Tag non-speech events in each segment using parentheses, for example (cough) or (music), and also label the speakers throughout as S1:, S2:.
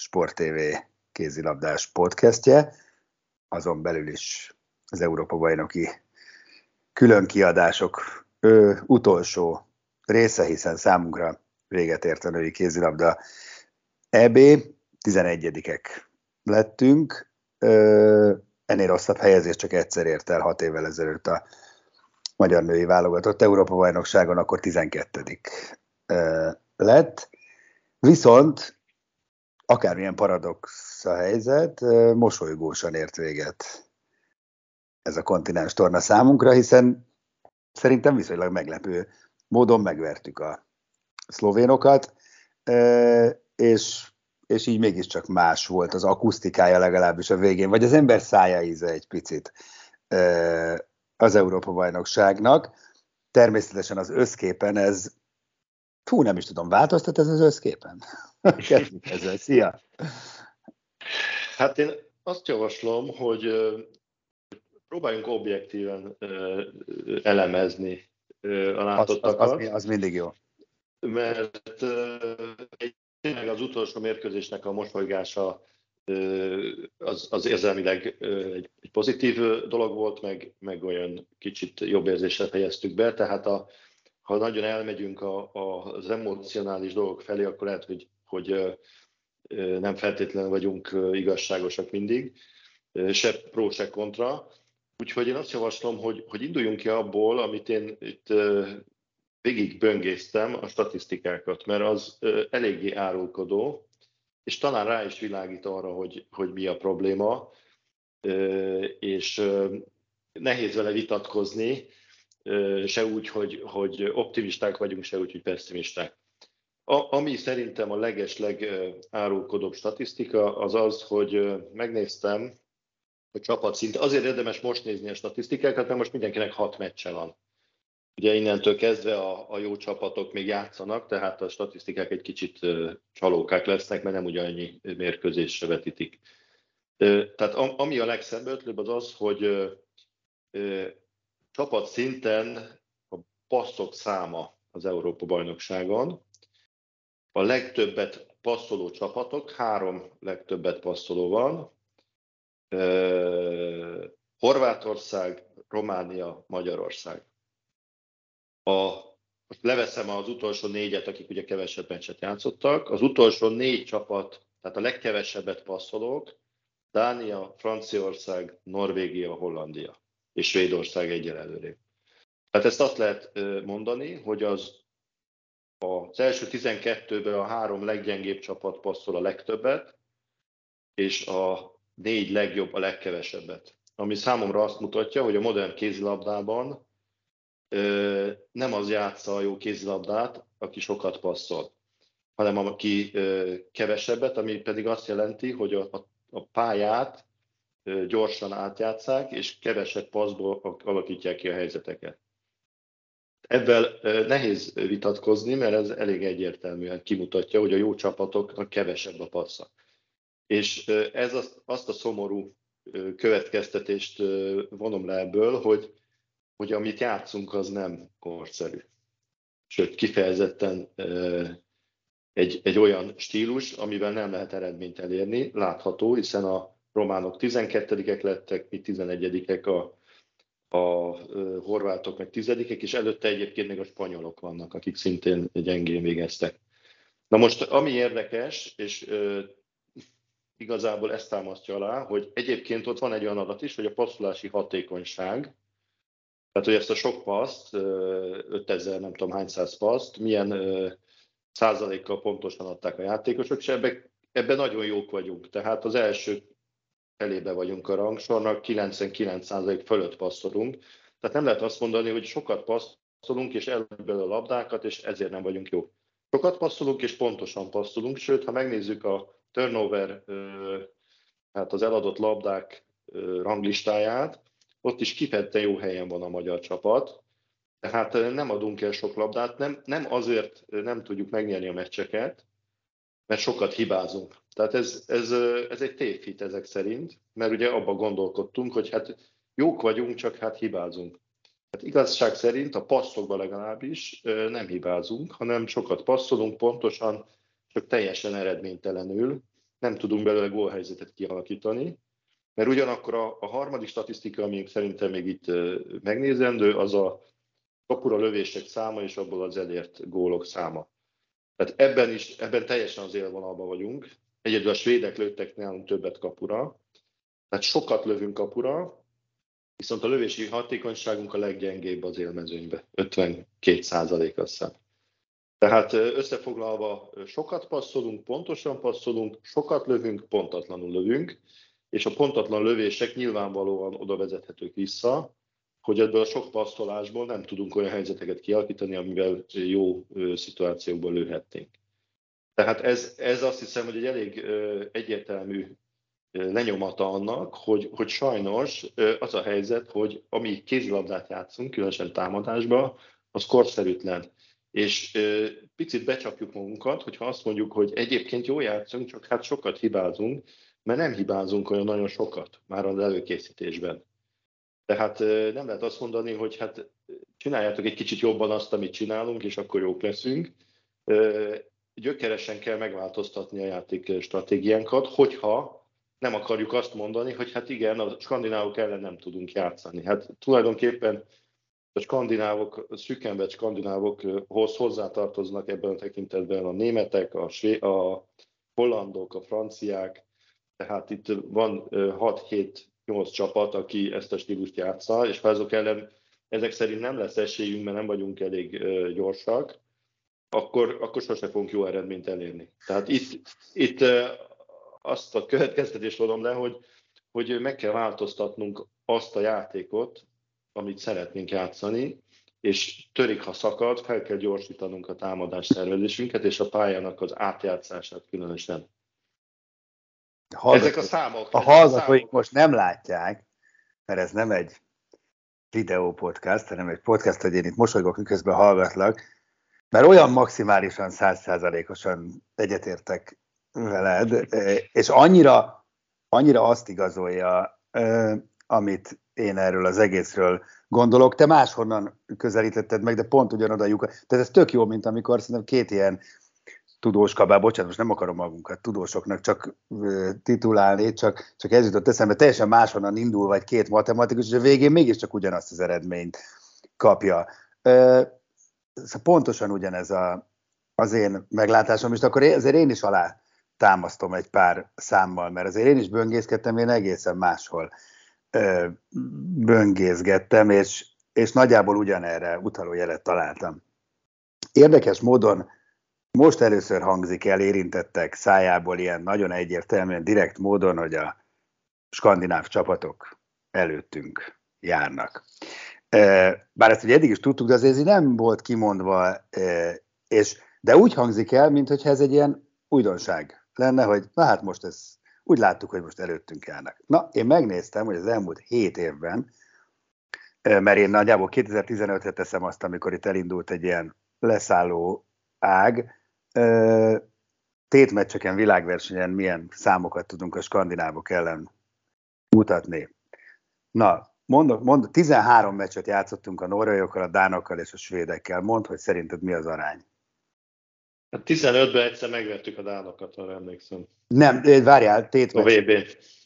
S1: Sport TV kézilabdás podcastje, azon belül is az Európa bajnoki külön ő, utolsó része, hiszen számunkra véget ért a női kézilabda. EB, 11-ek lettünk, ö, ennél rosszabb helyezés csak egyszer ért el hat évvel ezelőtt a magyar női válogatott Európa bajnokságon, akkor 12 lett. Viszont akármilyen paradox a helyzet, mosolygósan ért véget ez a kontinens torna számunkra, hiszen szerintem viszonylag meglepő módon megvertük a szlovénokat, és, és így mégiscsak más volt az akusztikája legalábbis a végén, vagy az ember szája íze egy picit az Európa-bajnokságnak. Természetesen az összképen ez, fú, nem is tudom, változtat ez az összképen? (laughs) Kezdjük ezzel, szia!
S2: Hát én azt javaslom, hogy próbáljunk objektíven elemezni a látottakat.
S1: Az, az, az, az mindig jó.
S2: Mert tényleg az utolsó mérkőzésnek a mosolygása az, az érzelmileg egy, egy pozitív dolog volt, meg, meg olyan kicsit jobb érzéssel fejeztük be, tehát a, ha nagyon elmegyünk a, a, az emocionális dolgok felé, akkor lehet, hogy, hogy nem feltétlenül vagyunk igazságosak mindig, se pro, se kontra. Úgyhogy én azt javaslom, hogy, hogy induljunk ki abból, amit én itt végig böngésztem, a statisztikákat, mert az eléggé árulkodó, és talán rá is világít arra, hogy, hogy mi a probléma, és nehéz vele vitatkozni, se úgy, hogy, hogy optimisták vagyunk, se úgy, hogy pessimisták. A, ami szerintem a legesleg árulkodóbb statisztika, az az, hogy megnéztem a csapat szint. Azért érdemes most nézni a statisztikákat, mert most mindenkinek hat meccse van. Ugye innentől kezdve a, a jó csapatok még játszanak, tehát a statisztikák egy kicsit csalókák lesznek, mert nem ugyannyi mérkőzésre vetítik. Tehát ami a legszembötlőbb az az, hogy csapat szinten a passzok száma az Európa-bajnokságon, a legtöbbet passzoló csapatok, három legtöbbet passzoló van, Horvátország, Románia, Magyarország. A, most leveszem az utolsó négyet, akik ugye kevesebb meccset játszottak. Az utolsó négy csapat, tehát a legkevesebbet passzolók, Dánia, Franciaország, Norvégia, Hollandia és Svédország egyelőre. Tehát ezt azt lehet mondani, hogy az az első 12-ből a három leggyengébb csapat passzol a legtöbbet, és a négy legjobb a legkevesebbet. Ami számomra azt mutatja, hogy a modern kézilabdában ö, nem az játsza a jó kézilabdát, aki sokat passzol, hanem aki ö, kevesebbet, ami pedig azt jelenti, hogy a, a, a pályát ö, gyorsan átjátszák, és kevesebb passzból alakítják ki a helyzeteket. Ebben nehéz vitatkozni, mert ez elég egyértelműen kimutatja, hogy a jó csapatoknak kevesebb a passza. És ez az, azt a szomorú következtetést vonom le ebből, hogy, hogy amit játszunk, az nem korszerű. Sőt, kifejezetten egy, egy olyan stílus, amivel nem lehet eredményt elérni, látható, hiszen a románok 12-ek lettek, mi 11-ek, a, a horvátok meg 10 és előtte egyébként még a spanyolok vannak, akik szintén gyengén végeztek. Na most, ami érdekes, és igazából ezt támasztja alá, hogy egyébként ott van egy olyan adat is, hogy a passzolási hatékonyság, tehát hogy ezt a sok paszt, 5000 nem tudom hány száz paszt, milyen százalékkal pontosan adták a játékosok, és ebben, ebben nagyon jók vagyunk. Tehát az első felébe vagyunk a rangsornak, 99% fölött passzolunk. Tehát nem lehet azt mondani, hogy sokat passzolunk, és elből a labdákat, és ezért nem vagyunk jók. Sokat passzolunk, és pontosan passzolunk, sőt, ha megnézzük a turnover, hát az eladott labdák ranglistáját, ott is kifejezetten jó helyen van a magyar csapat. Tehát nem adunk el sok labdát, nem, nem azért nem tudjuk megnyerni a meccseket, mert sokat hibázunk. Tehát ez, ez, ez egy tévhit ezek szerint, mert ugye abban gondolkodtunk, hogy hát jók vagyunk, csak hát hibázunk. Hát igazság szerint a passzokban legalábbis nem hibázunk, hanem sokat passzolunk pontosan, csak teljesen eredménytelenül, nem tudunk belőle gólhelyzetet kialakítani, mert ugyanakkor a, a harmadik statisztika, ami szerintem még itt megnézendő, az a kapura lövések száma és abból az elért gólok száma. Tehát ebben is, ebben teljesen az élvonalban vagyunk. Egyedül a svédek lőttek nálunk többet kapura, tehát sokat lövünk kapura, viszont a lövési hatékonyságunk a leggyengébb az élmezőnyben, 52 százalék azt Tehát összefoglalva sokat passzolunk, pontosan passzolunk, sokat lövünk, pontatlanul lövünk, és a pontatlan lövések nyilvánvalóan oda vezethetők vissza, hogy ebből a sok passzolásból nem tudunk olyan helyzeteket kialakítani, amivel jó szituációkból lőhetnénk. Tehát ez, ez azt hiszem, hogy egy elég egyértelmű lenyomata annak, hogy, hogy sajnos az a helyzet, hogy ami kézilabdát játszunk, különösen támadásban, az korszerűtlen. És picit becsapjuk magunkat, hogyha azt mondjuk, hogy egyébként jó játszunk, csak hát sokat hibázunk, mert nem hibázunk olyan nagyon sokat már az előkészítésben. Tehát nem lehet azt mondani, hogy hát csináljátok egy kicsit jobban azt, amit csinálunk, és akkor jók leszünk. Gyökeresen kell megváltoztatni a játék stratégiánkat, hogyha nem akarjuk azt mondani, hogy hát igen, a skandinávok ellen nem tudunk játszani. Hát tulajdonképpen a skandinávok, a szűkenvet skandinávokhoz hozzátartoznak ebben a tekintetben a németek, a, své- a hollandok, a franciák, tehát itt van 6-7 8 csapat, aki ezt a stílust játsza, és ha azok ellen ezek szerint nem lesz esélyünk, mert nem vagyunk elég gyorsak, akkor, akkor sose fogunk jó eredményt elérni. Tehát itt, itt azt a következtetést vonom le, hogy, hogy meg kell változtatnunk azt a játékot, amit szeretnénk játszani, és törik, ha szakad, fel kell gyorsítanunk a támadás szervezésünket, és a pályának az átjátszását különösen.
S1: Hallgatók, ezek a számok. A hallgatóik számok. most nem látják, mert ez nem egy videó podcast, hanem egy podcast, hogy én itt mosolygok, miközben hallgatlak, mert olyan maximálisan százszázalékosan egyetértek veled, és annyira, annyira azt igazolja, amit én erről az egészről gondolok. Te máshonnan közelítetted meg, de pont ugyanoda lyuk. Tehát ez tök jó, mint amikor szerintem két ilyen tudós kabá, bocsánat, most nem akarom magunkat tudósoknak csak titulálni, csak, csak ez jutott eszembe, teljesen máshonnan indul, vagy két matematikus, és a végén mégiscsak ugyanazt az eredményt kapja. Szóval pontosan ugyanez a, az én meglátásom, és akkor azért én is alá támasztom egy pár számmal, mert azért én is böngészkedtem, én egészen máshol böngészgettem, és, és nagyjából ugyanerre utaló jelet találtam. Érdekes módon most először hangzik el érintettek szájából ilyen nagyon egyértelműen, direkt módon, hogy a skandináv csapatok előttünk járnak. Bár ezt ugye eddig is tudtuk, de azért nem volt kimondva, és, de úgy hangzik el, mintha ez egy ilyen újdonság lenne, hogy na hát most ez úgy láttuk, hogy most előttünk járnak. Na, én megnéztem, hogy az elmúlt hét évben, mert én nagyjából 2015-re teszem azt, amikor itt elindult egy ilyen leszálló ág, tétmeccseken, világversenyen milyen számokat tudunk a skandinávok ellen mutatni. Na, mondok, mond, 13 meccset játszottunk a norvégokkal, a dánokkal és a svédekkel. Mondd, hogy szerinted mi az arány?
S2: Hát 15-ben egyszer megvettük a dánokat, ha emlékszem.
S1: Nem, várjál, tét
S2: A VB.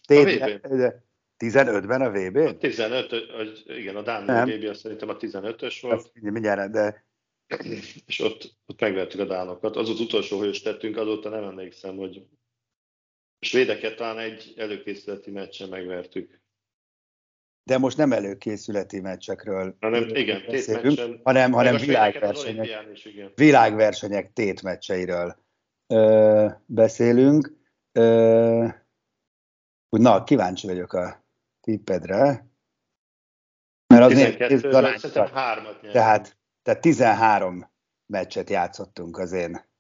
S1: Tét, a VB. 15-ben a VB?
S2: A 15, igen, a Dán VB szerintem a 15-ös volt. Azt
S1: mindjárt, de
S2: és ott, ott megvettük a dánokat. Az az utolsó, hogy tettünk, azóta nem emlékszem, hogy A svédeket talán egy előkészületi meccsen megvertük.
S1: De most nem előkészületi meccsekről
S2: hanem, igen, meccsen,
S1: hanem, hanem világversenyek, is, igen. világversenyek tétmeccseiről ö, beszélünk. Ö, na, kíváncsi vagyok a tippedre.
S2: Mert az 12,
S1: tehát, tehát 13 meccset játszottunk az én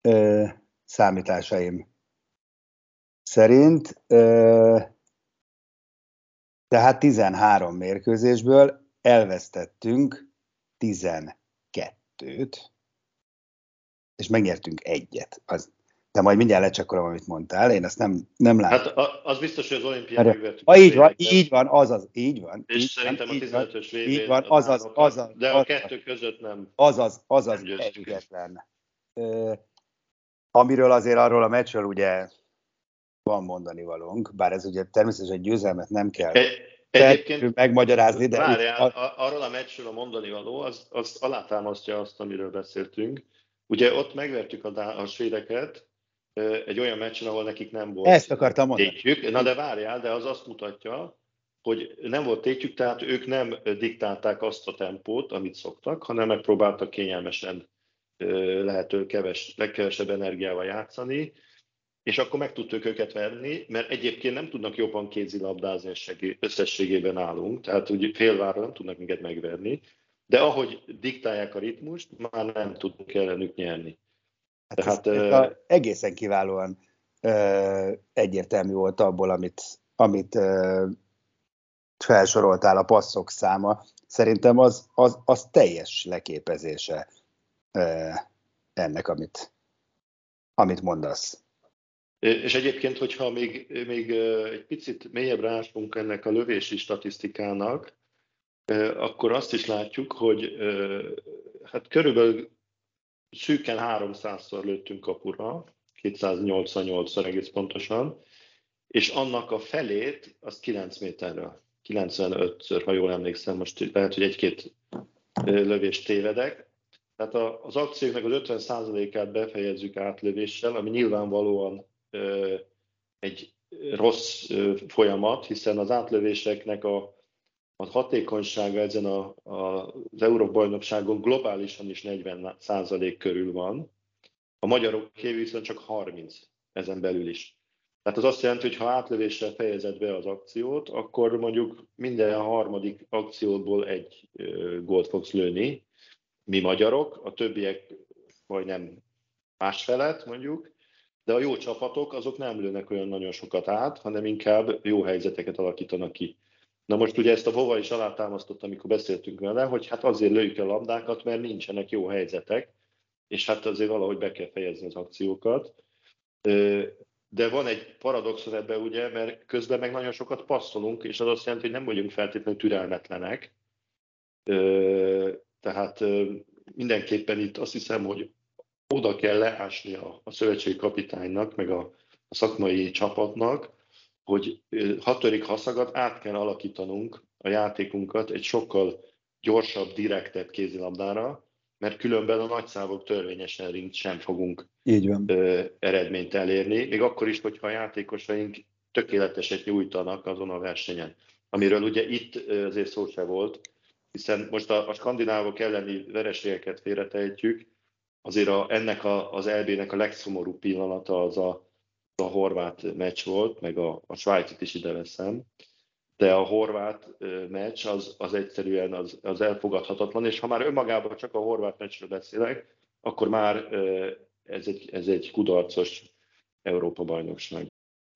S1: ö, számításaim szerint. Ö, tehát 13 mérkőzésből elvesztettünk 12-t, és megnyertünk egyet. Az, de majd mindjárt lecsekkolom, amit mondtál, én ezt nem, nem látom.
S2: Hát az biztos, hogy az olimpián megvettük.
S1: Ha így van, így van, az az, így van.
S2: És
S1: így
S2: szerintem
S1: van,
S2: a 15-ös
S1: VB Így van, az az, az
S2: De a kettő között nem.
S1: Az az, az az egyetlen. amiről azért arról a meccsről ugye van mondani valónk, bár ez ugye természetesen egy győzelmet nem kell e, egyébként megmagyarázni, de...
S2: Várjál, a... arról a meccsről a mondani való, az, az alátámasztja azt, amiről beszéltünk. Ugye ott megvertük a, a svédeket, egy olyan meccsen, ahol nekik nem volt
S1: Ezt akartam mondani.
S2: tétjük. Na de várjál, de az azt mutatja, hogy nem volt tétjük, tehát ők nem diktálták azt a tempót, amit szoktak, hanem megpróbáltak kényelmesen lehető keves, legkevesebb energiával játszani, és akkor meg tudtuk őket verni, mert egyébként nem tudnak jobban kézilabdázni, összességében állunk, tehát úgy félvára nem tudnak minket megverni, de ahogy diktálják a ritmust, már nem tudunk ellenük nyerni.
S1: Hát Tehát, a, egészen kiválóan ö, egyértelmű volt abból, amit, amit ö, felsoroltál a passzok száma. Szerintem az, az, az teljes leképezése ö, ennek, amit, amit mondasz.
S2: És egyébként, hogyha még, még egy picit mélyebbre ásunk ennek a lövési statisztikának, akkor azt is látjuk, hogy hát körülbelül szűken 300-szor lőttünk kapura, 288-szor egész pontosan, és annak a felét az 9 méterről, 95-ször, ha jól emlékszem, most lehet, hogy egy-két lövést tévedek. Tehát az akcióknak az 50%-át befejezzük átlövéssel, ami nyilvánvalóan egy rossz folyamat, hiszen az átlövéseknek a a hatékonysága ezen a, a, az Európa-bajnokságon globálisan is 40 százalék körül van, a magyarok viszont csak 30 ezen belül is. Tehát az azt jelenti, hogy ha átlövéssel fejezed be az akciót, akkor mondjuk minden harmadik akcióból egy gólt fogsz lőni, mi magyarok, a többiek majdnem másfelet mondjuk, de a jó csapatok azok nem lőnek olyan nagyon sokat át, hanem inkább jó helyzeteket alakítanak ki. Na most ugye ezt a Vova is alátámasztott, amikor beszéltünk vele, hogy hát azért lőjük a labdákat, mert nincsenek jó helyzetek, és hát azért valahogy be kell fejezni az akciókat. De van egy paradoxon ebben ugye, mert közben meg nagyon sokat passzolunk, és az azt jelenti, hogy nem vagyunk feltétlenül türelmetlenek. Tehát mindenképpen itt azt hiszem, hogy oda kell leásni a, szövetségi kapitánynak, meg a szakmai csapatnak, hogy hatodik haszagat át kell alakítanunk a játékunkat egy sokkal gyorsabb, direktebb kézilabdára, mert különben a nagyszávok törvényesen ringt sem fogunk
S1: Így van.
S2: Ö, eredményt elérni, még akkor is, hogyha a játékosaink tökéleteset nyújtanak azon a versenyen. Amiről ugye itt azért szó se volt, hiszen most a, a skandinávok elleni vereségeket félretejtjük, azért a, ennek a, az LB-nek a legszomorúbb pillanata az a a horvát meccs volt, meg a, a svájcit is ide veszem, de a horvát meccs az, az egyszerűen az, az elfogadhatatlan, és ha már önmagában csak a horvát meccsről beszélek, akkor már ez egy, ez egy kudarcos Európa-bajnokság.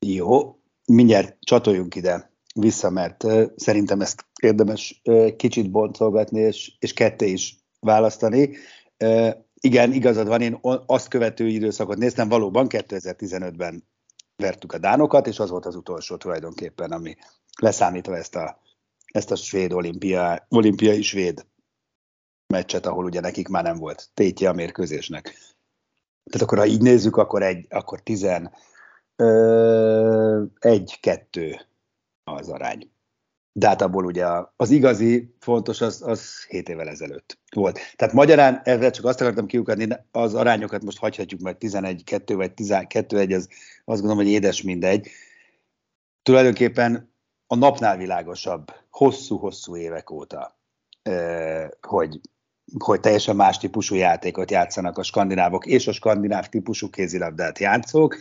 S1: Jó, mindjárt csatoljunk ide vissza, mert szerintem ezt érdemes kicsit boncolgatni, és, és ketté is választani. Igen, igazad van, én azt követő időszakot néztem, valóban 2015-ben vertük a dánokat, és az volt az utolsó tulajdonképpen, ami leszámítva ezt a, ezt a svéd olimpia, olimpiai svéd meccset, ahol ugye nekik már nem volt tétje a mérkőzésnek. Tehát akkor, ha így nézzük, akkor egy, akkor tizen, ö, egy, kettő az arány. De hát abból ugye az igazi fontos az, az 7 évvel ezelőtt volt. Tehát magyarán ezzel csak azt akartam kiukadni, az arányokat most hagyhatjuk meg 11-2 vagy 12-1, az azt gondolom, hogy édes mindegy. Tulajdonképpen a napnál világosabb, hosszú-hosszú évek óta, hogy, hogy teljesen más típusú játékot játszanak a skandinávok és a skandináv típusú kézilabdát játszók,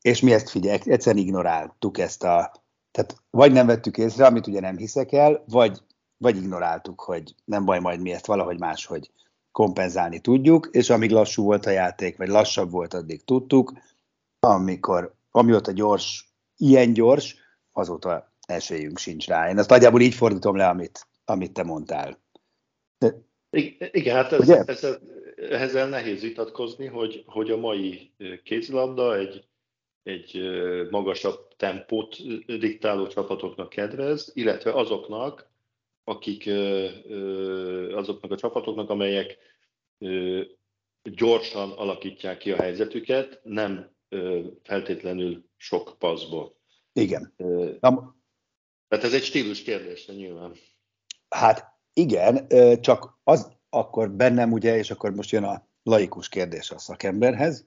S1: és mi ezt figyelj, egyszerűen ignoráltuk ezt a, tehát vagy nem vettük észre, amit ugye nem hiszek el, vagy, vagy ignoráltuk, hogy nem baj, majd mi ezt valahogy máshogy kompenzálni tudjuk, és amíg lassú volt a játék, vagy lassabb volt, addig tudtuk, amikor, amióta gyors, ilyen gyors, azóta esélyünk sincs rá. Én ezt nagyjából így fordítom le, amit, amit te mondtál.
S2: De, Igen, hát ez, ezzel, ezzel nehéz vitatkozni, hogy, hogy a mai kézilabda egy, egy magasabb tempót diktáló csapatoknak kedvez, illetve azoknak, akik azoknak a csapatoknak, amelyek gyorsan alakítják ki a helyzetüket, nem feltétlenül sok paszból.
S1: Igen.
S2: Tehát ez egy stílus kérdés, nyilván.
S1: Hát igen, csak az akkor bennem ugye, és akkor most jön a laikus kérdés a szakemberhez,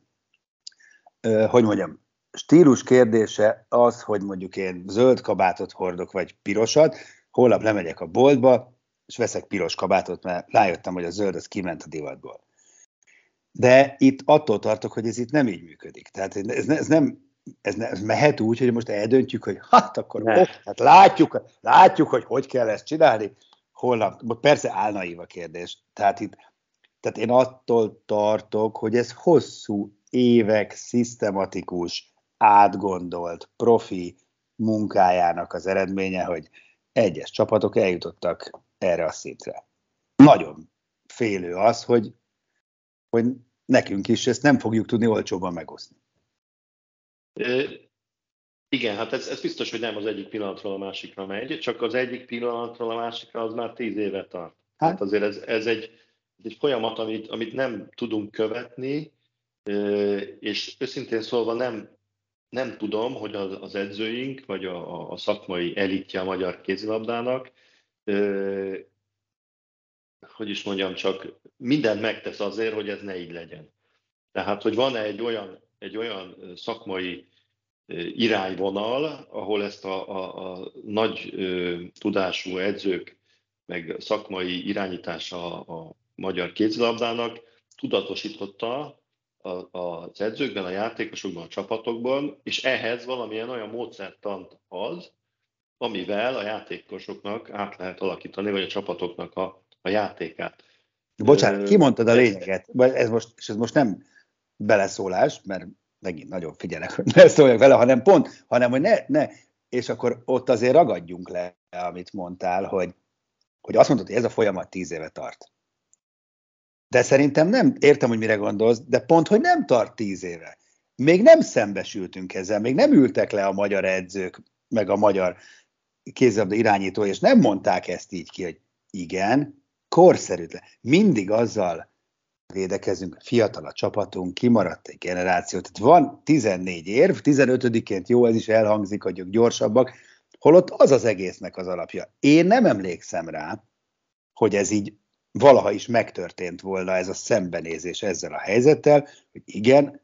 S1: hogy mondjam, stílus kérdése az, hogy mondjuk én zöld kabátot hordok, vagy pirosat, holnap lemegyek a boltba, és veszek piros kabátot, mert rájöttem, hogy a zöld az kiment a divatból. De itt attól tartok, hogy ez itt nem így működik. Tehát ez, ez nem, ez, ne, ez mehet úgy, hogy most eldöntjük, hogy hát akkor ne. ok, hát látjuk, látjuk, hogy hogy kell ezt csinálni, holnap, persze álnaív a kérdés. Tehát itt, tehát én attól tartok, hogy ez hosszú évek szisztematikus, átgondolt, profi munkájának az eredménye, hogy egyes csapatok eljutottak erre a szintre. Nagyon félő az, hogy, hogy nekünk is ezt nem fogjuk tudni olcsóban megosztni.
S2: Igen, hát ez, ez biztos, hogy nem az egyik pillanatról a másikra megy, csak az egyik pillanatról a másikra az már tíz éve tart. Hát, hát azért ez, ez egy, egy folyamat, amit, amit nem tudunk követni, és őszintén szólva nem, nem tudom, hogy az, az edzőink, vagy a, a szakmai elitje a magyar kézilabdának, hogy is mondjam, csak mindent megtesz azért, hogy ez ne így legyen. Tehát, hogy van-e egy olyan, egy olyan szakmai irányvonal, ahol ezt a, a, a nagy ö, tudású edzők, meg szakmai irányítása a magyar kézilabdának tudatosította a, az edzőkben, a játékosokban, a csapatokban, és ehhez valamilyen olyan módszertant az, amivel a játékosoknak át lehet alakítani, vagy a csapatoknak a, a játékát.
S1: Bocsánat, kimondtad a lényeget, ez most, és ez most nem beleszólás, mert megint nagyon figyelek, hogy ne szóljak vele, hanem pont, hanem hogy ne, ne, és akkor ott azért ragadjunk le, amit mondtál, hogy, hogy azt mondod, hogy ez a folyamat tíz éve tart. De szerintem nem, értem, hogy mire gondolsz, de pont, hogy nem tart tíz éve. Még nem szembesültünk ezzel, még nem ültek le a magyar edzők, meg a magyar kézzelabda irányító, és nem mondták ezt így ki, hogy igen, korszerűtlen. Mindig azzal védekezünk, fiatal a csapatunk, kimaradt egy generáció, tehát van 14 érv, 15-ként jó, ez is elhangzik, hogy ők gyorsabbak, holott az az egésznek az alapja. Én nem emlékszem rá, hogy ez így valaha is megtörtént volna ez a szembenézés ezzel a helyzettel, hogy igen,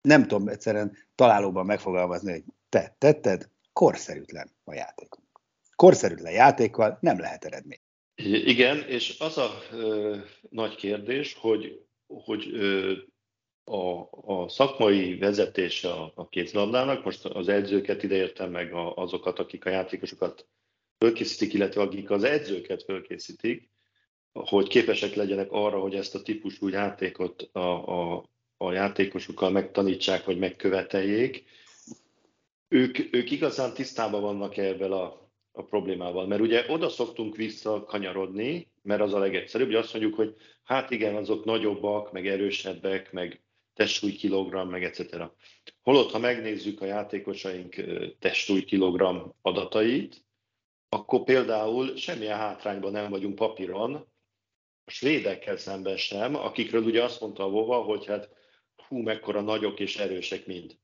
S1: nem tudom egyszerűen találóban megfogalmazni, hogy te tetted, korszerűtlen a játékunk. Korszerűtlen játékkal nem lehet eredmény.
S2: Igen, és az a ö, nagy kérdés, hogy, hogy ö, a, a szakmai vezetése a, a kézlabdának, most az edzőket ideértem meg a, azokat, akik a játékosokat fölkészítik, illetve akik az edzőket fölkészítik, hogy képesek legyenek arra, hogy ezt a típusú játékot a, a, a játékosokkal megtanítsák, vagy megköveteljék. Ők, ők igazán tisztában vannak ebben a, a problémával. Mert ugye oda szoktunk vissza kanyarodni, mert az a legegyszerűbb, hogy azt mondjuk, hogy hát igen, azok nagyobbak, meg erősebbek, meg testsúly kilogramm, meg etc. Holott, ha megnézzük a játékosaink testsúly kilogramm adatait, akkor például semmilyen hátrányban nem vagyunk papíron, svédekkel szemben sem, akikről ugye azt mondta a Vova, hogy hát hú, mekkora nagyok és erősek mind.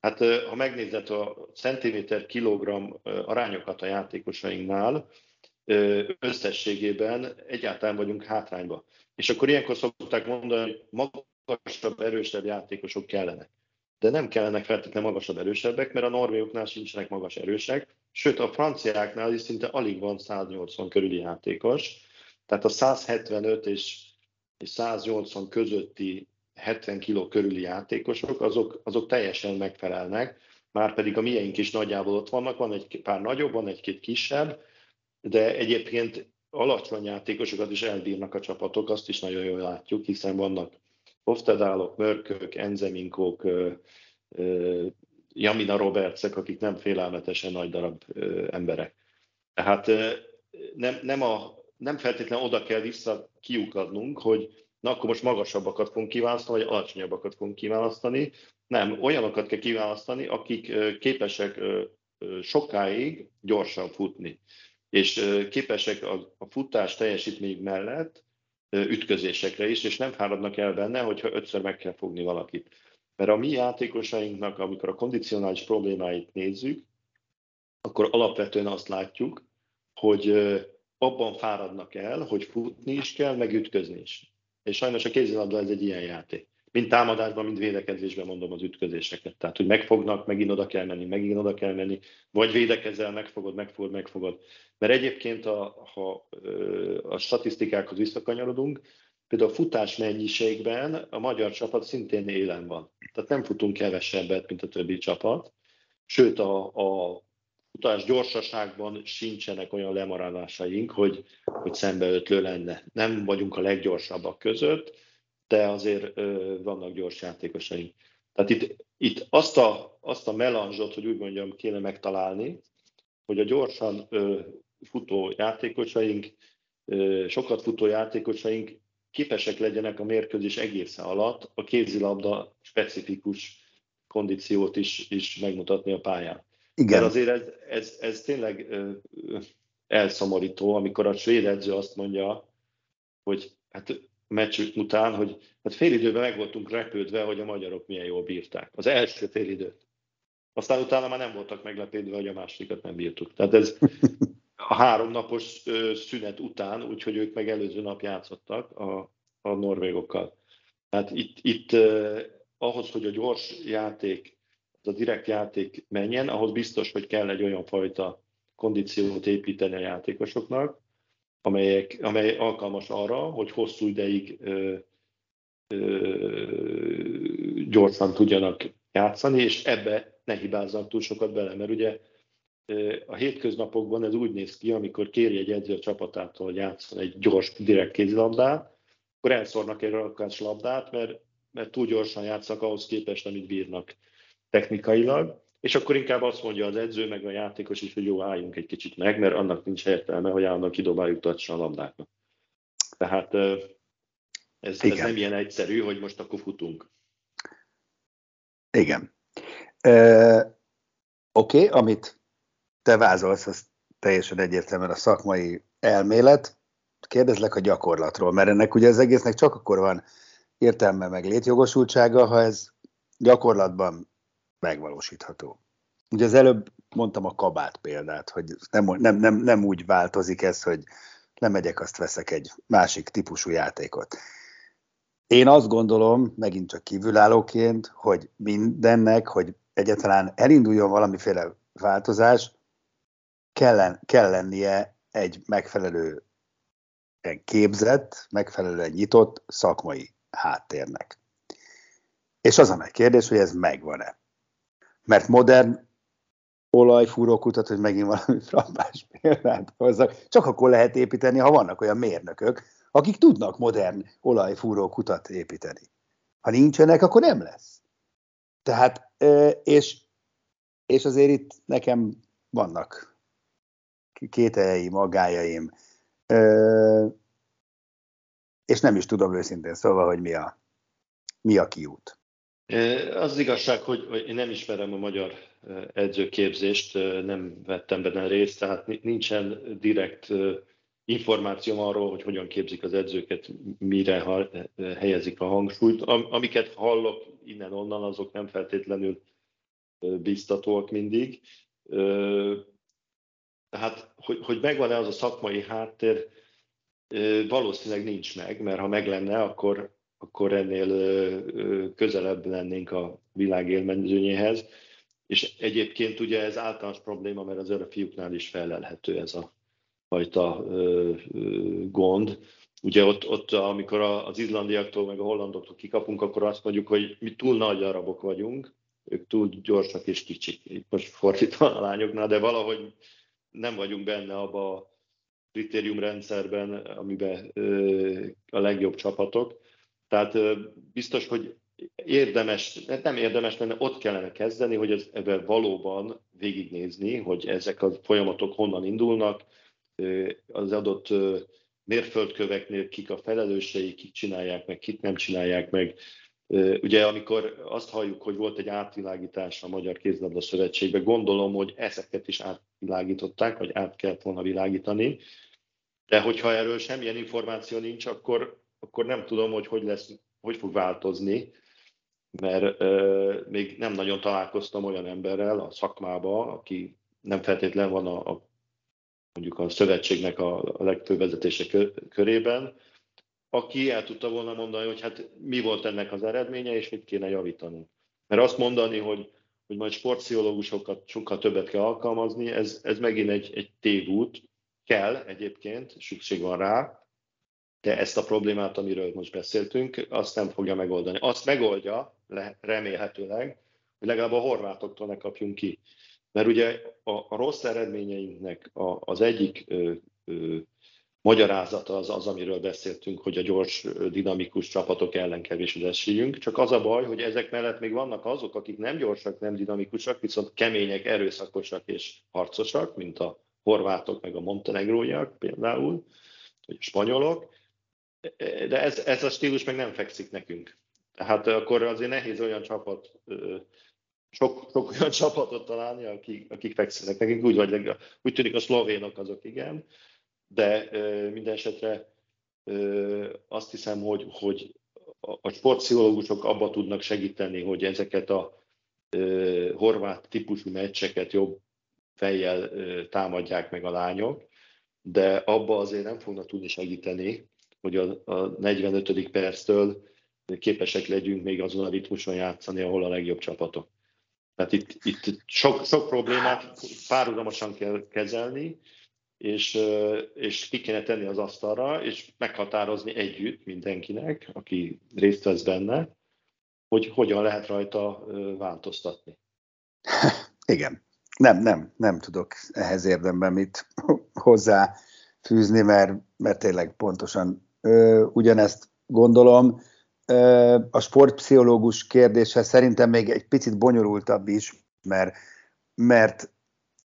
S2: Hát ha megnézed a centiméter kilogramm arányokat a játékosainknál, összességében egyáltalán vagyunk hátrányba. És akkor ilyenkor szokták mondani, hogy magasabb, erősebb játékosok kellenek. De nem kellenek feltétlenül magasabb, erősebbek, mert a norvégoknál sincsenek magas, erősek, sőt a franciáknál is szinte alig van 180 körüli játékos, tehát a 175 és 180 közötti 70 kg körüli játékosok, azok, azok teljesen megfelelnek, már pedig a mieink is nagyjából ott vannak, van egy pár nagyobb, van egy-két kisebb, de egyébként alacsony játékosokat is elbírnak a csapatok, azt is nagyon jól látjuk, hiszen vannak Oftedálok, Mörkök, Enzeminkok, Jamina Robertsek, akik nem félelmetesen nagy darab emberek. Tehát nem, nem, a, nem feltétlenül oda kell vissza kiukadnunk, hogy na akkor most magasabbakat fogunk kiválasztani, vagy alacsonyabbakat fogunk kiválasztani. Nem, olyanokat kell kiválasztani, akik képesek sokáig gyorsan futni, és képesek a, futás teljesítményük mellett ütközésekre is, és nem fáradnak el benne, hogyha ötször meg kell fogni valakit. Mert a mi játékosainknak, amikor a kondicionális problémáit nézzük, akkor alapvetően azt látjuk, hogy abban fáradnak el, hogy futni is kell, meg ütközni is. És sajnos a kézilabda ez egy ilyen játék. Mind támadásban, mind védekezésben mondom az ütközéseket. Tehát, hogy megfognak, megint oda kell menni, megint oda kell menni, vagy védekezel, megfogod, megfogod, megfogod. Mert egyébként, a, ha a statisztikákhoz visszakanyarodunk, például a futás mennyiségben a magyar csapat szintén élen van. Tehát nem futunk kevesebbet, mint a többi csapat. Sőt, a, a futás gyorsaságban sincsenek olyan lemaradásaink, hogy, hogy szembeötlő lenne. Nem vagyunk a leggyorsabbak között, de azért ö, vannak gyors játékosaink. Tehát itt, itt azt, a, azt a melanzsot, hogy úgy mondjam, kéne megtalálni, hogy a gyorsan ö, futó játékosaink, ö, sokat futó játékosaink képesek legyenek a mérkőzés egészen alatt a kézilabda specifikus kondíciót is, is megmutatni a pályán. Igen. Mert azért ez, ez, ez tényleg elszomorító, amikor a svéd edző azt mondja, hogy hát meccs után, hogy hát fél időben meg voltunk repődve, hogy a magyarok milyen jól bírták. Az első fél időt. Aztán utána már nem voltak meglepődve, hogy a másodikat nem bírtuk. Tehát ez a háromnapos szünet után, úgyhogy ők meg előző nap játszottak a, a norvégokkal. Tehát itt, itt eh, ahhoz, hogy a gyors játék, a direkt játék menjen, ahhoz biztos, hogy kell egy olyan fajta kondíciót építeni a játékosoknak, amelyek, amely alkalmas arra, hogy hosszú ideig ö, ö, gyorsan tudjanak játszani, és ebbe ne hibázzanak túl sokat bele, mert ugye a hétköznapokban ez úgy néz ki, amikor kéri egy edző a csapatától, hogy játszon egy gyors, direkt kézilabdát, akkor elszórnak egy rakás labdát, mert, mert túl gyorsan játszanak ahhoz képest, amit bírnak technikailag, és akkor inkább azt mondja az edző, meg a játékos is, hogy jó, álljunk egy kicsit meg, mert annak nincs értelme, hogy állandóan kidobáljuk a labdáknak. Tehát ez, ez nem ilyen egyszerű, hogy most akkor futunk.
S1: Igen. E, Oké, okay, amit te vázolsz, az teljesen egyértelműen a szakmai elmélet. Kérdezlek a gyakorlatról, mert ennek ugye az egésznek csak akkor van értelme meg létjogosultsága, ha ez gyakorlatban megvalósítható. Ugye az előbb mondtam a kabát példát, hogy nem, nem, nem, nem úgy változik ez, hogy lemegyek, azt veszek egy másik típusú játékot. Én azt gondolom, megint csak kívülállóként, hogy mindennek, hogy egyáltalán elinduljon valamiféle változás, kell, kell lennie egy megfelelő képzett, megfelelően nyitott szakmai háttérnek. És az a meg kérdés, hogy ez megvan-e. Mert modern olajfúrókutat, hogy megint valami (laughs) frappás példát hozzak, csak akkor lehet építeni, ha vannak olyan mérnökök, akik tudnak modern olajfúrókutat építeni. Ha nincsenek, akkor nem lesz. Tehát, és, és azért itt nekem vannak kételjeim, magájaim, és nem is tudom őszintén szóval, hogy mi a, mi a kiút.
S2: Az igazság, hogy én nem ismerem a magyar edzőképzést, nem vettem benne részt, tehát nincsen direkt információm arról, hogy hogyan képzik az edzőket, mire helyezik a hangsúlyt. Amiket hallok innen-onnan, azok nem feltétlenül biztatóak mindig. Tehát, hogy, hogy megvan-e az a szakmai háttér, valószínűleg nincs meg, mert ha meg lenne, akkor, akkor ennél közelebb lennénk a világ élmezőnyéhez. És egyébként ugye ez általános probléma, mert az a fiúknál is felelhető ez a fajta gond. Ugye ott, ott amikor az izlandiaktól meg a hollandoktól kikapunk, akkor azt mondjuk, hogy mi túl nagy arabok vagyunk, ők túl gyorsak és kicsik. Most fordítva a lányoknál, de valahogy nem vagyunk benne abba a kritériumrendszerben, amiben a legjobb csapatok. Tehát biztos, hogy érdemes, nem érdemes lenne, ott kellene kezdeni, hogy ez, ebben valóban végignézni, hogy ezek a folyamatok honnan indulnak, az adott mérföldköveknél kik a felelősei, kik csinálják meg, kik nem csinálják meg. Ugye amikor azt halljuk, hogy volt egy átvilágítás a Magyar Kézlabda Szövetségbe, gondolom, hogy ezeket is átvilágították, vagy át kellett volna világítani. De hogyha erről semmilyen információ nincs, akkor, akkor nem tudom, hogy hogy, lesz, hogy fog változni, mert euh, még nem nagyon találkoztam olyan emberrel a szakmába, aki nem feltétlen van a, a mondjuk a szövetségnek a, a legfőbb vezetése körében, aki el tudta volna mondani, hogy hát mi volt ennek az eredménye, és mit kéne javítani. Mert azt mondani, hogy, hogy majd sportpszichológusokat sokkal többet kell alkalmazni, ez, ez megint egy, egy tévút, kell egyébként, szükség van rá, de ezt a problémát, amiről most beszéltünk, azt nem fogja megoldani. Azt megoldja, remélhetőleg, hogy legalább a horvátoktól ne kapjunk ki. Mert ugye a, rossz eredményeinknek az egyik ö, ö, magyarázata az az, amiről beszéltünk, hogy a gyors, dinamikus csapatok ellen kevés esélyünk. Csak az a baj, hogy ezek mellett még vannak azok, akik nem gyorsak, nem dinamikusak, viszont kemények, erőszakosak és harcosak, mint a horvátok, meg a montenegróiak például, vagy a spanyolok. De ez, ez a stílus meg nem fekszik nekünk. Tehát akkor azért nehéz olyan csapat sok, sok olyan (laughs) csapatot találni, akik, akik fekszenek. Nekünk, úgy, vagy úgy tűnik a szlovénok azok igen, de minden esetre azt hiszem, hogy, hogy a sportpszichológusok abba tudnak segíteni, hogy ezeket a horvát típusú meccseket jobb fejjel támadják meg a lányok, de abba azért nem fognak tudni segíteni, hogy a, a 45. perctől képesek legyünk még azon a ritmuson játszani, ahol a legjobb csapatok. Tehát itt, itt sok, sok problémát párhuzamosan kell kezelni, és, és ki kéne tenni az asztalra, és meghatározni együtt mindenkinek, aki részt vesz benne, hogy hogyan lehet rajta változtatni. (laughs)
S1: Igen. Nem, nem, nem tudok ehhez érdemben mit (laughs) hozzá fűzni, mert, mert tényleg pontosan ugyanezt gondolom a sportpszichológus kérdése szerintem még egy picit bonyolultabb is, mert, mert,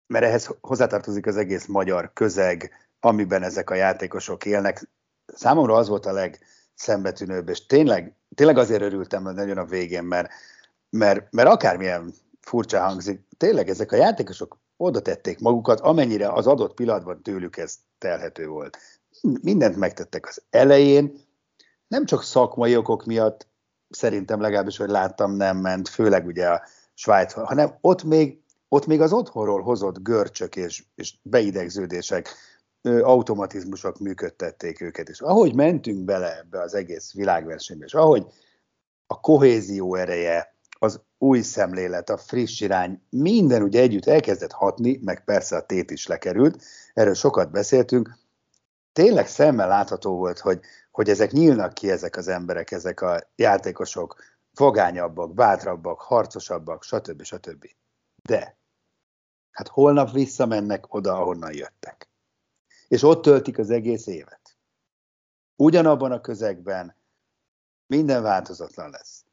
S1: mert ehhez hozzátartozik az egész magyar közeg, amiben ezek a játékosok élnek. Számomra az volt a legszembetűnőbb, és tényleg, tényleg azért örültem nagyon a végén, mert, mert, mert akármilyen furcsa hangzik, tényleg ezek a játékosok oda tették magukat, amennyire az adott pillanatban tőlük ez telhető volt. Mindent megtettek az elején, nem csak szakmai okok miatt, szerintem legalábbis, hogy láttam, nem ment, főleg ugye a Svájc, hanem ott még, ott még az otthonról hozott görcsök és, és beidegződések, automatizmusok működtették őket, és ahogy mentünk bele ebbe az egész világversenybe, és ahogy a kohézió ereje, az új szemlélet, a friss irány, minden ugye együtt elkezdett hatni, meg persze a tét is lekerült, erről sokat beszéltünk, tényleg szemmel látható volt, hogy, hogy ezek nyílnak ki ezek az emberek, ezek a játékosok, fogányabbak, bátrabbak, harcosabbak, stb. stb. De hát holnap visszamennek oda, ahonnan jöttek. És ott töltik az egész évet. Ugyanabban a közegben minden változatlan lesz.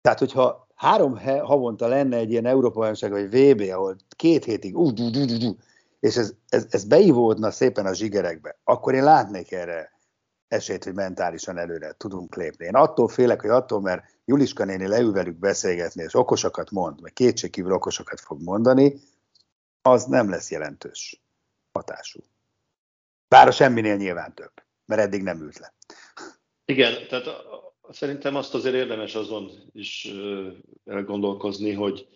S1: Tehát, hogyha három havonta lenne egy ilyen Európa bajnokság vagy VB, ahol két hétig uh, uh, uh, uh, és ez, ez, ez beivódna szépen a zsigerekbe, akkor én látnék erre esélyt, hogy mentálisan előre tudunk lépni. Én attól félek, hogy attól, mert Juliska néni leül velük beszélgetni, és okosakat mond, meg kétségkívül okosakat fog mondani, az nem lesz jelentős hatású. Bár a semminél nyilván több, mert eddig nem ült le.
S2: Igen, tehát szerintem azt azért érdemes azon is elgondolkozni, hogy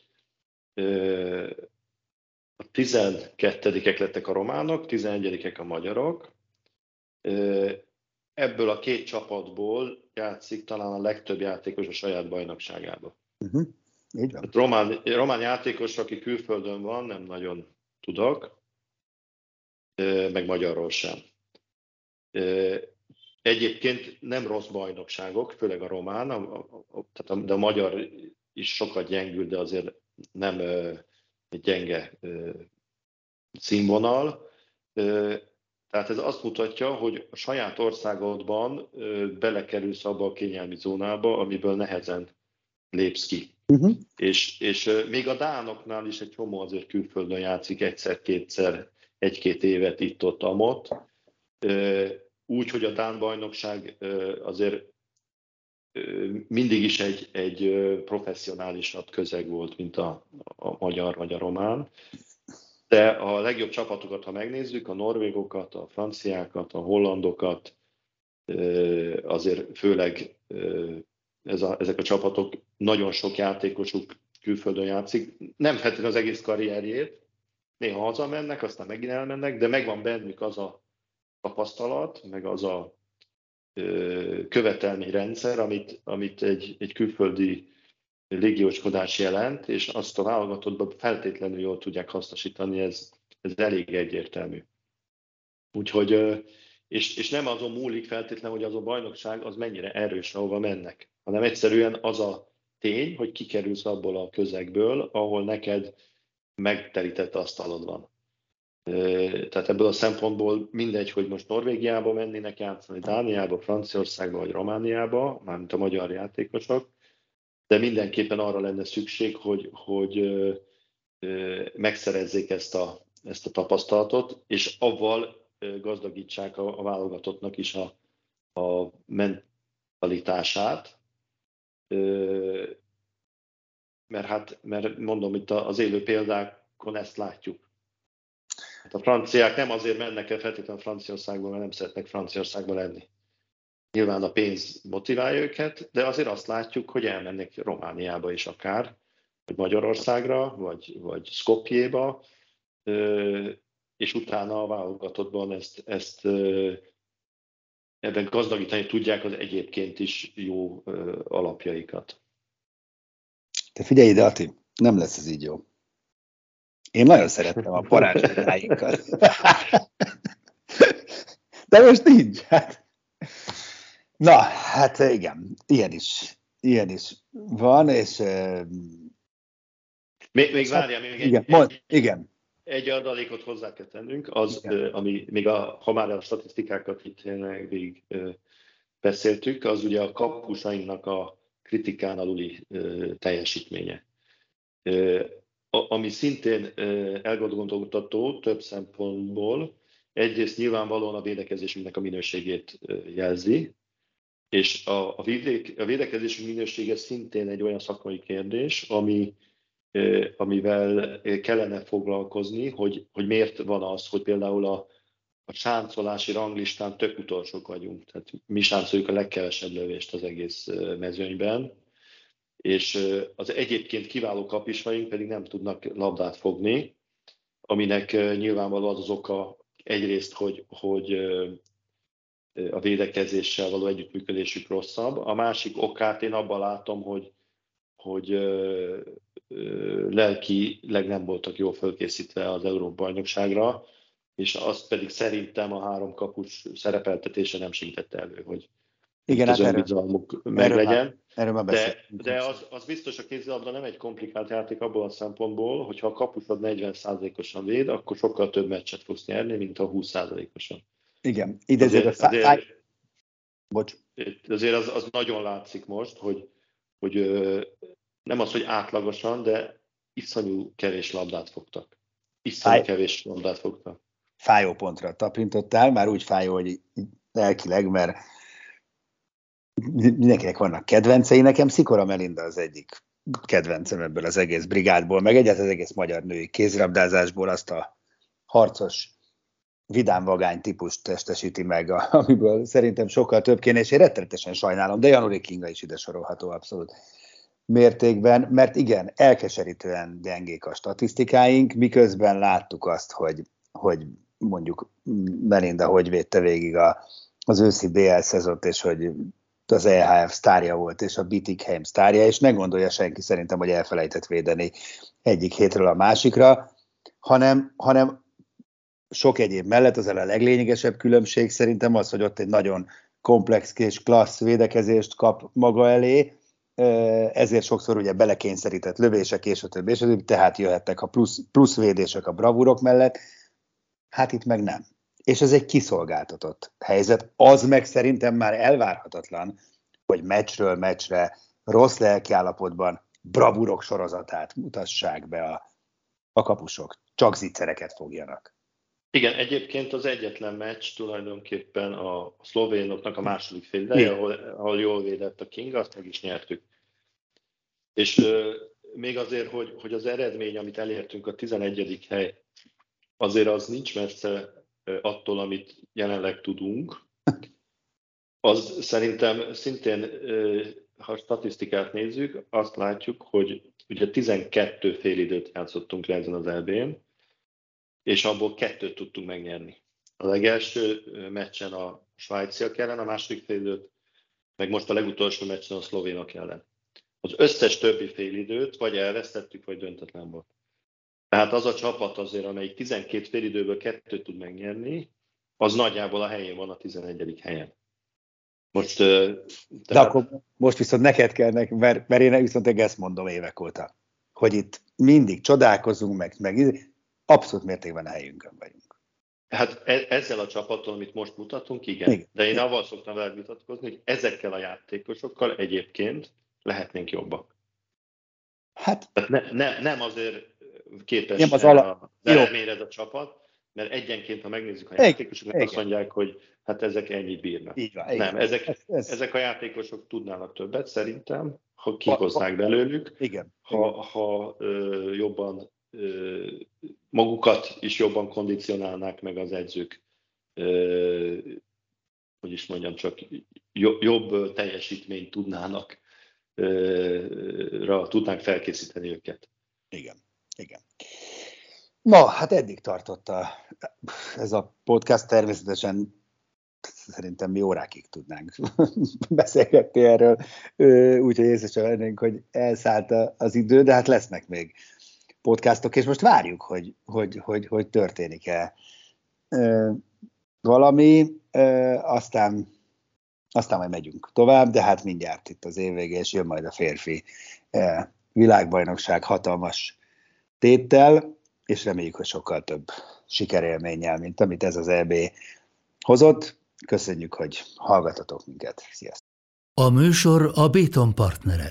S2: a 12-ek lettek a románok, 11-ek a magyarok. Ebből a két csapatból játszik talán a legtöbb játékos a saját bajnokságában. Uh-huh. Így van. Hát román, román játékos, aki külföldön van, nem nagyon tudok, meg magyarról sem. Egyébként nem rossz bajnokságok, főleg a román, a, a, a, tehát a, de a magyar is sokat gyengül, de azért nem gyenge színvonal. Tehát ez azt mutatja, hogy a saját országodban belekerülsz abba a kényelmi zónába, amiből nehezen lépsz ki. Uh-huh. És, és még a Dánoknál is egy csomó azért külföldön játszik egyszer-kétszer, egy-két évet itt-ott, amott. Úgy, hogy a Dán bajnokság azért mindig is egy, egy professzionálisabb közeg volt, mint a, a magyar vagy a román. De a legjobb csapatokat, ha megnézzük, a norvégokat, a franciákat, a hollandokat, azért főleg ez a, ezek a csapatok, nagyon sok játékosuk külföldön játszik. Nem feltétlenül az egész karrierjét, néha hazamennek, aztán megint elmennek, de megvan bennük az a tapasztalat, meg az a követelményrendszer, amit, amit egy, egy külföldi légióskodás jelent, és azt a válogatottban feltétlenül jól tudják hasznosítani, ez, ez elég egyértelmű. Úgyhogy, és, és nem azon múlik feltétlenül, hogy az a bajnokság az mennyire erős, ahova mennek, hanem egyszerűen az a tény, hogy kikerülsz abból a közegből, ahol neked megterített asztalod van. Tehát ebből a szempontból mindegy, hogy most Norvégiába mennének játszani, Dániába, Franciaországba vagy Romániába, mármint a magyar játékosok, de mindenképpen arra lenne szükség, hogy, hogy megszerezzék ezt a, ezt a tapasztalatot, és avval gazdagítsák a, a válogatottnak is a, a mentalitását, mert hát, mert mondom, itt az élő példákon ezt látjuk. A franciák nem azért mennek el feltétlenül Franciaországba, mert nem szeretnek Franciaországba lenni. Nyilván a pénz motiválja őket, de azért azt látjuk, hogy elmennek Romániába is akár, vagy Magyarországra, vagy, vagy Skopjéba, és utána a válogatottban ezt, ezt ebben gazdagítani tudják az egyébként is jó alapjaikat.
S1: Te figyelj ide, Ati, nem lesz ez így jó. Én nagyon szerettem a parázsligáinkat. (laughs) De most nincs. Hát. Na, hát igen, ilyen is, ilyen is van, és...
S2: Még, még várjál, még
S1: igen, egy, mond, egy, igen.
S2: egy adalékot hozzá kell tennünk, az, igen. ami még a, ha már a statisztikákat itt végig beszéltük, az ugye a kapusainknak a kritikán aluli teljesítménye ami szintén elgondolkodtató több szempontból. Egyrészt nyilvánvalóan a védekezésünknek a minőségét jelzi, és a, a, védek, a védekezésünk minősége szintén egy olyan szakmai kérdés, ami, amivel kellene foglalkozni, hogy, hogy miért van az, hogy például a, a sáncolási ranglistán tök utolsók vagyunk. Tehát mi sáncoljuk a legkevesebb lövést az egész mezőnyben, és az egyébként kiváló kapisaink pedig nem tudnak labdát fogni, aminek nyilvánvaló az az oka egyrészt, hogy, hogy a védekezéssel való együttműködésük rosszabb. A másik okát én abban látom, hogy, hogy lelkileg nem voltak jól fölkészítve az Európa-bajnokságra, és azt pedig szerintem a három kapus szerepeltetése nem segítette elő, hogy, igen, hát önbizalmuk meglegyen. Erről már, de, de az, az biztos a kézilabda nem egy komplikált játék abból a szempontból, hogyha a kapusod 40%-osan véd, akkor sokkal több meccset fogsz nyerni, mint a 20%-osan.
S1: Igen, ide azért, azért, azért, azért,
S2: Bocs. azért az, az nagyon látszik most, hogy, hogy nem az, hogy átlagosan, de iszonyú kevés labdát fogtak. Iszonyú Fáj... kevés labdát fogtak.
S1: Fájó pontra tapintottál, már úgy fájó, hogy lelkileg, mert mindenkinek vannak kedvencei, nekem Szikora Melinda az egyik kedvencem ebből az egész brigádból, meg egyáltalán az egész magyar női kézrabdázásból azt a harcos vidám vagány típust testesíti meg, amiből szerintem sokkal több kéne, és én rettenetesen sajnálom, de Januri Kinga is ide sorolható abszolút. mértékben, mert igen, elkeserítően gyengék a statisztikáink, miközben láttuk azt, hogy, hogy mondjuk Melinda hogy védte végig a, az őszi BL szezont, és hogy az EHF sztárja volt, és a Bittigheim sztárja, és ne gondolja senki szerintem, hogy elfelejtett védeni egyik hétről a másikra, hanem, hanem sok egyéb mellett az a leglényegesebb különbség szerintem az, hogy ott egy nagyon komplex és klassz védekezést kap maga elé, ezért sokszor ugye belekényszerített lövések és a többi, és a többi, tehát jöhettek a plusz, plusz védések a bravúrok mellett, hát itt meg nem. És ez egy kiszolgáltatott helyzet. Az meg szerintem már elvárhatatlan, hogy meccsről meccsre rossz lelkiállapotban bravúrok sorozatát mutassák be a, a kapusok. Csak zicsereket fogjanak.
S2: Igen, egyébként az egyetlen meccs tulajdonképpen a szlovénoknak a második fél ahol, ahol jól védett a King, azt meg is nyertük. És euh, még azért, hogy, hogy az eredmény, amit elértünk a 11. hely, azért az nincs messze attól, amit jelenleg tudunk. Az szerintem szintén, ha statisztikát nézzük, azt látjuk, hogy ugye 12 fél időt játszottunk le ezen az elbén, és abból kettőt tudtunk megnyerni. A legelső meccsen a svájciak ellen, a második félidőt, meg most a legutolsó meccsen a szlovénok ellen. Az összes többi félidőt vagy elvesztettük, vagy döntetlen volt. Tehát az a csapat azért, amelyik 12 félidőből kettőt tud megnyerni, az nagyjából a helyén van a 11. helyen.
S1: Most, tehát... De akkor most viszont neked kell, mert, mert én viszont ezt mondom évek óta, hogy itt mindig csodálkozunk, meg, meg abszolút mértékben a helyünkön vagyunk.
S2: Hát e- ezzel a csapattal, amit most mutatunk, igen. igen. De én avval szoktam veled vitatkozni, hogy ezekkel a játékosokkal egyébként lehetnénk jobbak. Hát, ne, ne, nem azért képes nem az ala... ez a csapat, mert egyenként, ha megnézzük a játékosokat, azt mondják, hogy hát ezek ennyit bírnak.
S1: Így van,
S2: nem, ezek, ez, ez... ezek a játékosok tudnának többet szerintem, ha kihoznák belőlük,
S1: igen.
S2: ha, ha ö, jobban ö, magukat is jobban kondicionálnák meg az edzők, ö, hogy is mondjam, csak jobb teljesítményt tudnának, ö, ra tudnánk felkészíteni őket.
S1: Igen. Igen. Na, hát eddig tartott a, ez a podcast, természetesen szerintem mi órákig tudnánk (laughs) beszélgetni erről, úgyhogy észre sem vennénk, hogy elszállt az idő, de hát lesznek még podcastok, és most várjuk, hogy, hogy, hogy, hogy történik-e valami, aztán, aztán majd megyünk tovább, de hát mindjárt itt az év vége, és jön majd a férfi világbajnokság hatalmas téttel, és reméljük, hogy sokkal több sikerélménnyel, mint amit ez az EB hozott. Köszönjük, hogy hallgatatok minket. Sziasztok!
S3: A műsor a Béton partnere.